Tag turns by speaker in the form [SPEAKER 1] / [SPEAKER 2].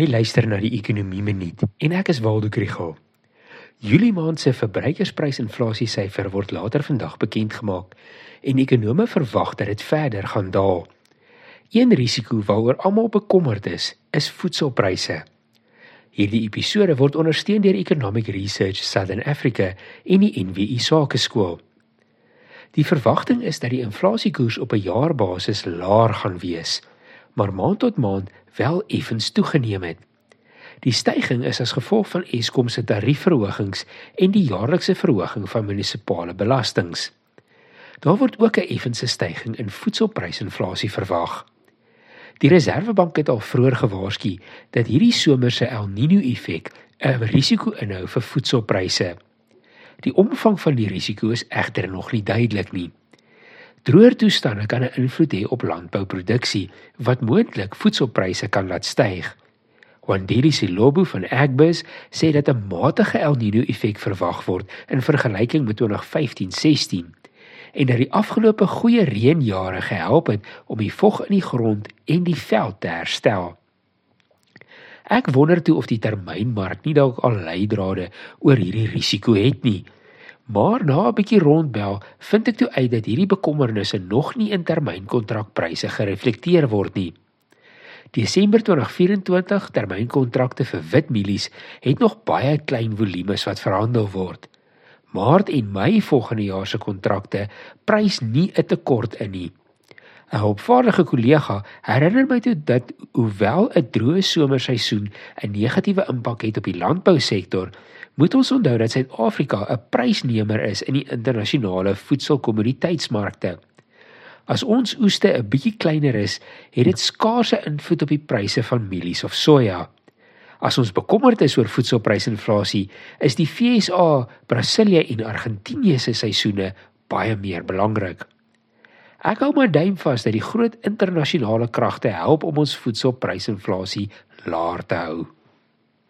[SPEAKER 1] Jy luister na die Ekonomie Minuut en ek is Waldo Krugel. Julie maand se verbruikersprysinflasiesyfer word later vandag bekend gemaak en ekonome verwag dat dit verder gaan daal. Een risiko waaroor almal bekommerd is, is voedselpryse. Hierdie episode word ondersteun deur Economic Research Southern Africa en die NWI Sakeskool. Die verwagting is dat die inflasiekoers op 'n jaarbasis laer gaan wees, maar maand tot maand wel effens toegeneem het. Die stygings is as gevolg van Eskom se tariefverhogings en die jaarlikse verhoging van munisipale belastings. Daar word ook 'n effense stygings in voedselprysinflasie verwag. Die Reserwebank het al vroeër gewaarsku dat hierdie somer se El Niño effek 'n risiko inhou vir voedselpryse. Die omvang van die risiko is egter nog nie duidelik nie. Droër toestande kan 'n invloed hê op landbouproduksie wat moontlik voedselpryse kan laat styg. Wandeli Silobo van Agbus sê dat 'n matige El Niño effek verwag word in vergelyking met 2015-16 en dat die afgelope goeie reënjare gehelp het om die vog in die grond en die veld te herstel. Ek wonder toe of die termynmark nie dalk al leidrade oor hierdie risiko het nie. Maar na 'n bietjie rondbel, vind ek toe uit dat hierdie bekommernisse nog nie in termynkontrakpryse gereflekteer word nie. Desember 2024 termynkontrakte vir wit mielies het nog baie klein volumes wat verhandel word. Maart en Mei volgende jaar se kontrakte prys nie 'n tekort in nie. 'n Hulpvaardige kollega herinner my toe dat hoewel 'n droë somerseisoen 'n negatiewe impak het op die landbousektor, moet ons onthou dat Suid-Afrika 'n prysnemer is in die internasionale voedselkommoditeitsmarkte. As ons oeste 'n bietjie kleiner is, het dit skaarse invloed op die pryse van mielies of soja. As ons bekommerd is oor voedselprysinflasie, is die FSA, Brasilië en Argentinië se seisoene baie meer belangrik. Ek hou my duim vas dat die groot internasionale kragte help om ons voedselprysinflasie laer te hou.